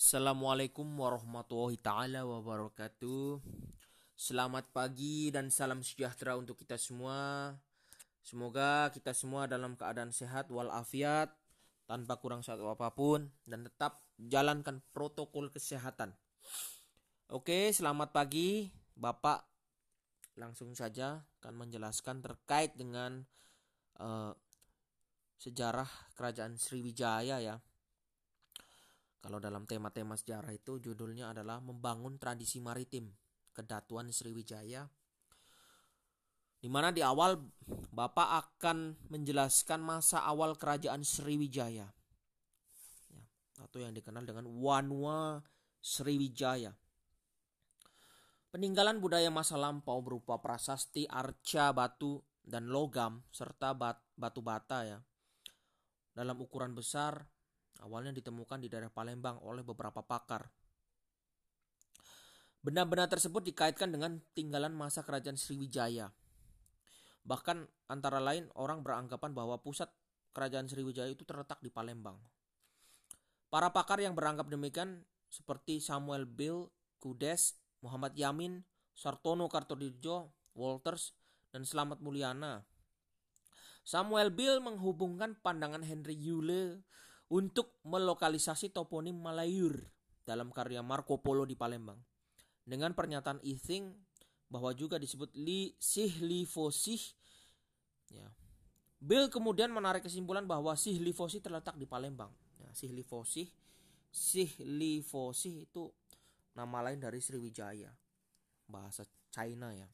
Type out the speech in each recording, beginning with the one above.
Assalamualaikum warahmatullahi taala wabarakatuh. Selamat pagi dan salam sejahtera untuk kita semua. Semoga kita semua dalam keadaan sehat walafiat tanpa kurang satu apa pun dan tetap jalankan protokol kesehatan. Oke, selamat pagi Bapak. Langsung saja akan menjelaskan terkait dengan uh, sejarah kerajaan Sriwijaya ya. Kalau dalam tema-tema sejarah itu judulnya adalah membangun tradisi maritim kedatuan Sriwijaya. Di mana di awal Bapak akan menjelaskan masa awal kerajaan Sriwijaya. Ya, atau yang dikenal dengan Wanwa Sriwijaya. Peninggalan budaya masa lampau berupa prasasti, arca, batu, dan logam serta batu bata ya. Dalam ukuran besar awalnya ditemukan di daerah Palembang oleh beberapa pakar. Benda-benda tersebut dikaitkan dengan tinggalan masa kerajaan Sriwijaya. Bahkan antara lain orang beranggapan bahwa pusat kerajaan Sriwijaya itu terletak di Palembang. Para pakar yang beranggap demikian seperti Samuel Bill, Kudes, Muhammad Yamin, Sartono Kartodirjo, Walters, dan Selamat Mulyana. Samuel Bill menghubungkan pandangan Henry Yule untuk melokalisasi toponim Malayur dalam karya Marco Polo di Palembang. Dengan pernyataan Ithing bahwa juga disebut Li Sihlifosih. Ya. Bill kemudian menarik kesimpulan bahwa Sihlifosih terletak di Palembang. Ya, Sihlifosih, Sihlifosih itu nama lain dari Sriwijaya. Bahasa China ya.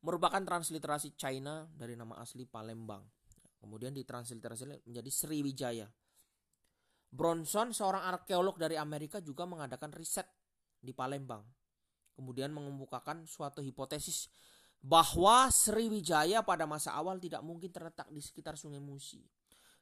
Merupakan transliterasi China dari nama asli Palembang. Kemudian ditransliterasi menjadi Sriwijaya. Bronson, seorang arkeolog dari Amerika juga mengadakan riset di Palembang. Kemudian mengemukakan suatu hipotesis bahwa Sriwijaya pada masa awal tidak mungkin terletak di sekitar Sungai Musi.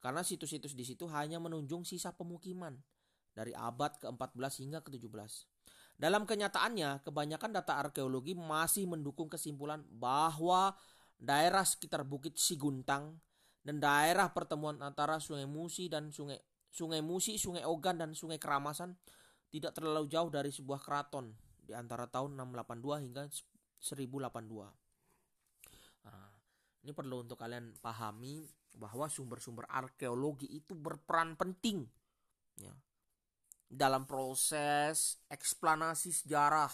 Karena situs-situs di situ hanya menunjung sisa pemukiman dari abad ke-14 hingga ke-17. Dalam kenyataannya, kebanyakan data arkeologi masih mendukung kesimpulan bahwa daerah sekitar Bukit Siguntang dan daerah pertemuan antara Sungai Musi dan Sungai Sungai Musi, Sungai Ogan dan Sungai Keramasan tidak terlalu jauh dari sebuah keraton di antara tahun 682 hingga 1082. Nah, ini perlu untuk kalian pahami bahwa sumber-sumber arkeologi itu berperan penting ya dalam proses eksplanasi sejarah.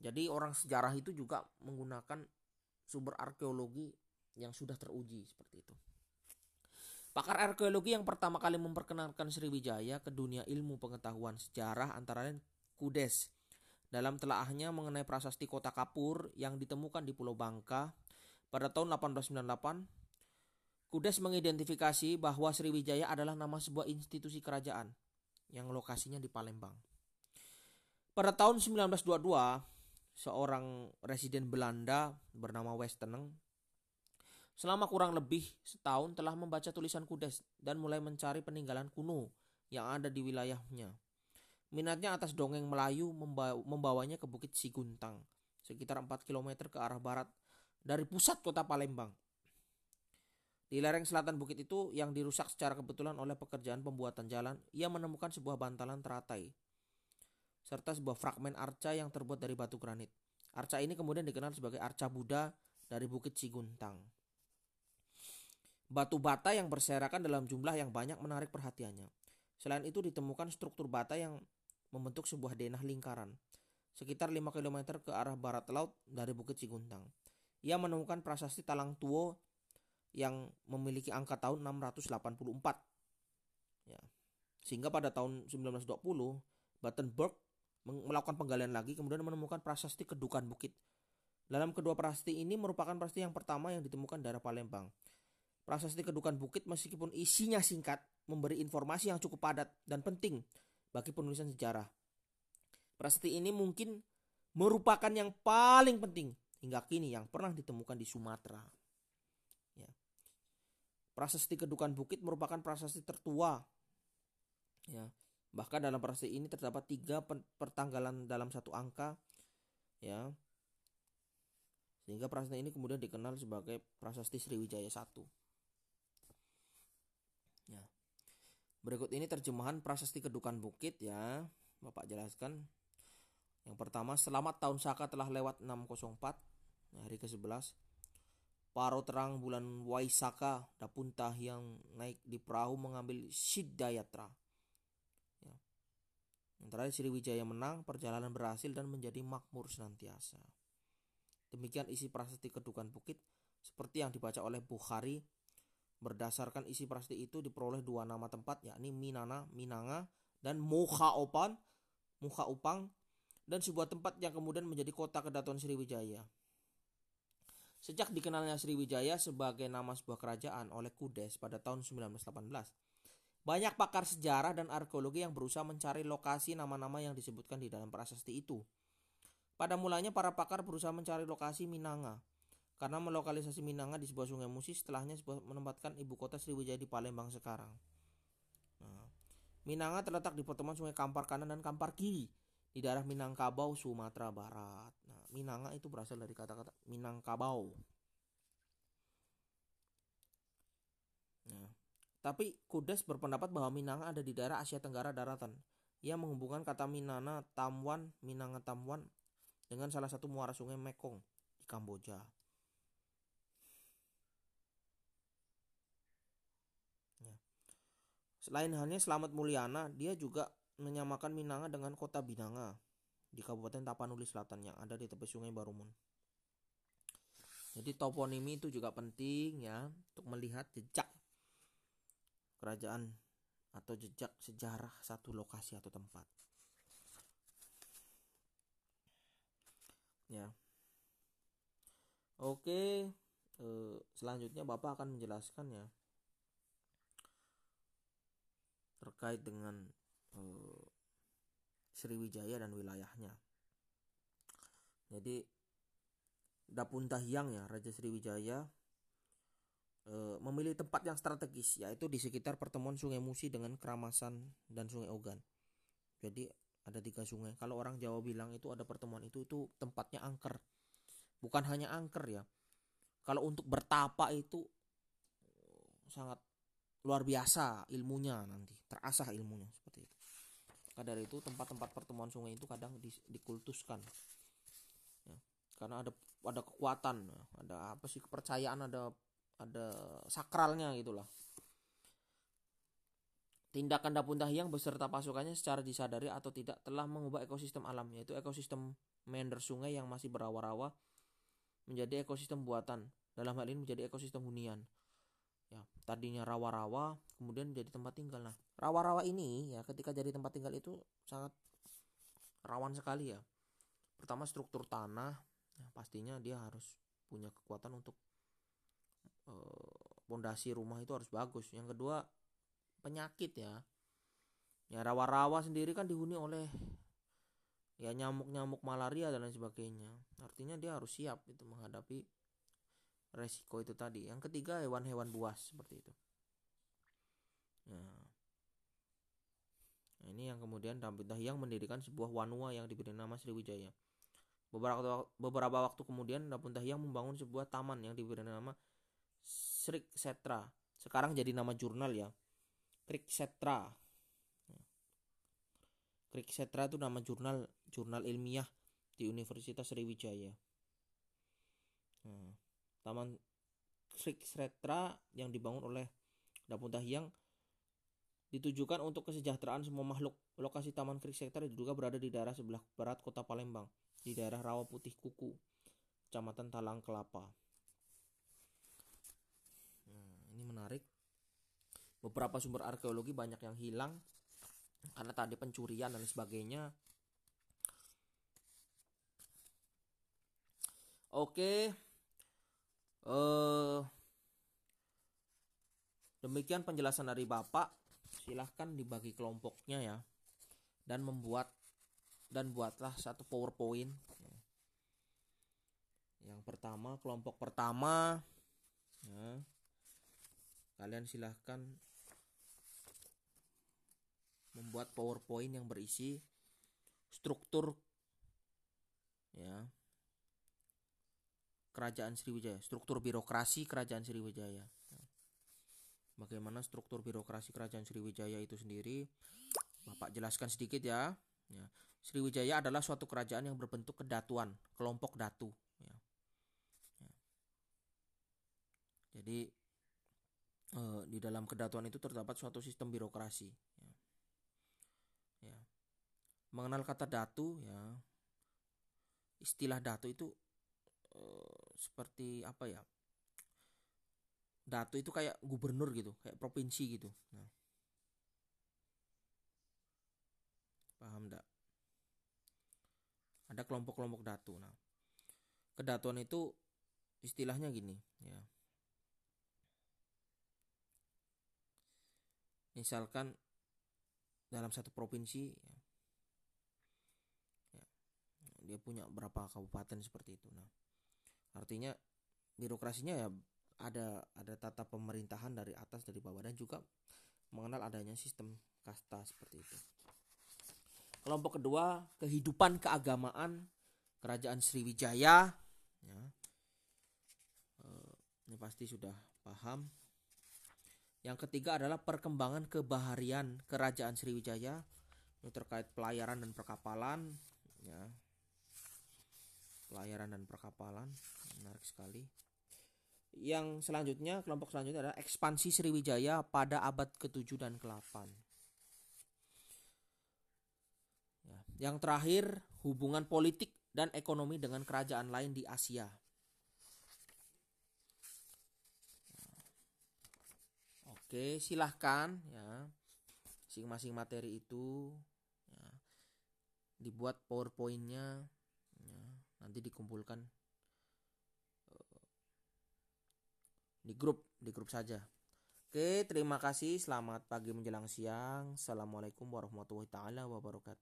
Jadi orang sejarah itu juga menggunakan sumber arkeologi yang sudah teruji seperti itu. Pakar arkeologi yang pertama kali memperkenalkan Sriwijaya ke dunia ilmu pengetahuan sejarah antara lain Kudes. Dalam telaahnya mengenai prasasti kota Kapur yang ditemukan di Pulau Bangka pada tahun 1898, Kudes mengidentifikasi bahwa Sriwijaya adalah nama sebuah institusi kerajaan yang lokasinya di Palembang. Pada tahun 1922, seorang residen Belanda bernama Westeneng selama kurang lebih setahun telah membaca tulisan Kudes dan mulai mencari peninggalan kuno yang ada di wilayahnya. Minatnya atas dongeng Melayu membawanya ke Bukit Siguntang, sekitar 4 km ke arah barat dari pusat kota Palembang. Di lereng selatan bukit itu yang dirusak secara kebetulan oleh pekerjaan pembuatan jalan, ia menemukan sebuah bantalan teratai serta sebuah fragmen arca yang terbuat dari batu granit. Arca ini kemudian dikenal sebagai arca Buddha dari Bukit Ciguntang. Batu bata yang berserakan dalam jumlah yang banyak menarik perhatiannya. Selain itu ditemukan struktur bata yang membentuk sebuah denah lingkaran sekitar 5 km ke arah barat laut dari Bukit Ciguntang. Ia menemukan prasasti Talang Tuo yang memiliki angka tahun 684. Ya. Sehingga pada tahun 1920 Battenberg melakukan penggalian lagi kemudian menemukan prasasti Kedukan Bukit. Dalam kedua prasasti ini merupakan prasasti yang pertama yang ditemukan daerah Palembang. Prasasti Kedukan Bukit meskipun isinya singkat memberi informasi yang cukup padat dan penting bagi penulisan sejarah. Prasasti ini mungkin merupakan yang paling penting hingga kini yang pernah ditemukan di Sumatera. Ya. Prasasti Kedukan Bukit merupakan prasasti tertua. Ya. Bahkan dalam prasasti ini terdapat tiga pertanggalan dalam satu angka. Ya. Sehingga prasasti ini kemudian dikenal sebagai Prasasti Sriwijaya 1. Berikut ini terjemahan prasasti Kedukan Bukit ya. Bapak jelaskan. Yang pertama, selamat tahun Saka telah lewat 604, hari ke-11. Paro terang bulan Waisaka, Dapuntah yang naik di perahu mengambil Siddayatra. Ya. Yang terakhir Sriwijaya menang, perjalanan berhasil dan menjadi makmur senantiasa. Demikian isi prasasti Kedukan Bukit seperti yang dibaca oleh Bukhari Berdasarkan isi prasasti itu diperoleh dua nama tempat yakni Minana, Minanga dan Muka Opan, Upang dan sebuah tempat yang kemudian menjadi kota kedaton Sriwijaya. Sejak dikenalnya Sriwijaya sebagai nama sebuah kerajaan oleh Kudes pada tahun 1918, banyak pakar sejarah dan arkeologi yang berusaha mencari lokasi nama-nama yang disebutkan di dalam prasasti itu. Pada mulanya para pakar berusaha mencari lokasi Minanga, karena melokalisasi Minanga di sebuah sungai Musi setelahnya menempatkan ibu kota Sriwijaya di Palembang sekarang. Nah, Minanga terletak di pertemuan sungai Kampar kanan dan Kampar kiri di daerah Minangkabau, Sumatera Barat. Nah, Minanga itu berasal dari kata-kata Minangkabau. Nah, tapi Kudes berpendapat bahwa Minanga ada di daerah Asia Tenggara daratan. Ia menghubungkan kata Minana Tamwan, Minanga Tamwan dengan salah satu muara sungai Mekong di Kamboja. Selain halnya Selamat Mulyana, dia juga menyamakan Minanga dengan kota Binanga di Kabupaten Tapanuli Selatan yang ada di tepi Sungai Barumun. Jadi toponimi itu juga penting ya untuk melihat jejak kerajaan atau jejak sejarah satu lokasi atau tempat. Ya. Oke, eh, selanjutnya Bapak akan menjelaskan ya terkait dengan uh, Sriwijaya dan wilayahnya. Jadi Dapun Tahyang ya Raja Sriwijaya uh, memilih tempat yang strategis yaitu di sekitar pertemuan Sungai Musi dengan Keramasan dan Sungai Ogan. Jadi ada tiga sungai. Kalau orang Jawa bilang itu ada pertemuan itu itu tempatnya angker. Bukan hanya angker ya. Kalau untuk bertapa itu sangat luar biasa ilmunya nanti terasah ilmunya seperti itu. Maka dari itu tempat-tempat pertemuan sungai itu kadang di, dikultuskan. Ya, karena ada ada kekuatan ada apa sih kepercayaan ada ada sakralnya gitulah. Tindakan Dapun Tahyang beserta pasukannya secara disadari atau tidak telah mengubah ekosistem alam yaitu ekosistem meander sungai yang masih berawa-rawa menjadi ekosistem buatan. Dalam hal ini menjadi ekosistem hunian ya tadinya rawa-rawa kemudian jadi tempat tinggal. Nah rawa-rawa ini ya ketika jadi tempat tinggal itu sangat rawan sekali ya. Pertama struktur tanah ya, pastinya dia harus punya kekuatan untuk pondasi eh, rumah itu harus bagus. Yang kedua penyakit ya. Ya rawa-rawa sendiri kan dihuni oleh ya nyamuk-nyamuk malaria dan lain sebagainya. Artinya dia harus siap itu menghadapi resiko itu tadi. Yang ketiga hewan-hewan buas seperti itu. Nah, ini yang kemudian Dampit yang mendirikan sebuah wanua yang diberi nama Sriwijaya. Beberapa beberapa waktu kemudian Dampit yang membangun sebuah taman yang diberi nama Srik Setra. Sekarang jadi nama jurnal ya. Krik Setra. Krik Setra itu nama jurnal jurnal ilmiah di Universitas Sriwijaya. Nah, Taman Sretra yang dibangun oleh Dapun Tahyang ditujukan untuk kesejahteraan semua makhluk. Lokasi Taman Sretra juga berada di daerah sebelah barat kota Palembang, di daerah Rawa Putih Kuku, Kecamatan Talang Kelapa. Nah, ini menarik. Beberapa sumber arkeologi banyak yang hilang karena tadi pencurian dan sebagainya. Oke, eh demikian penjelasan dari Bapak. Silahkan dibagi kelompoknya ya. Dan membuat dan buatlah satu PowerPoint. Yang pertama, kelompok pertama ya. Kalian silahkan membuat PowerPoint yang berisi struktur ya kerajaan Sriwijaya, struktur birokrasi kerajaan Sriwijaya. bagaimana struktur birokrasi kerajaan Sriwijaya itu sendiri. Bapak jelaskan sedikit ya. ya. Sriwijaya adalah suatu kerajaan yang berbentuk kedatuan, kelompok datu. Ya. Ya. Jadi eh, di dalam kedatuan itu terdapat suatu sistem birokrasi. Mengenal kata datu, ya istilah datu itu eh, seperti apa ya? Datu itu kayak gubernur gitu, kayak provinsi gitu. Nah. Paham enggak? Ada kelompok-kelompok datu. Nah, kedatuan itu istilahnya gini, ya. Misalkan dalam satu provinsi ya, ya, dia punya berapa kabupaten seperti itu. Nah, artinya birokrasinya ya ada ada tata pemerintahan dari atas dari bawah dan juga mengenal adanya sistem kasta seperti itu. Kelompok kedua kehidupan keagamaan kerajaan Sriwijaya. Ya. Eh, ini pasti sudah paham. Yang ketiga adalah perkembangan kebaharian kerajaan Sriwijaya. Ini terkait pelayaran dan perkapalan. Ya. Pelayaran dan perkapalan menarik sekali. Yang selanjutnya, kelompok selanjutnya adalah ekspansi Sriwijaya pada abad ke-7 dan ke-8. Ya. Yang terakhir, hubungan politik dan ekonomi dengan kerajaan lain di Asia. Oke, silahkan ya. Masing-masing materi itu ya, dibuat powerpointnya ya, nanti dikumpulkan di grup di grup saja. Oke terima kasih. Selamat pagi menjelang siang. Assalamualaikum warahmatullahi taala wabarakatuh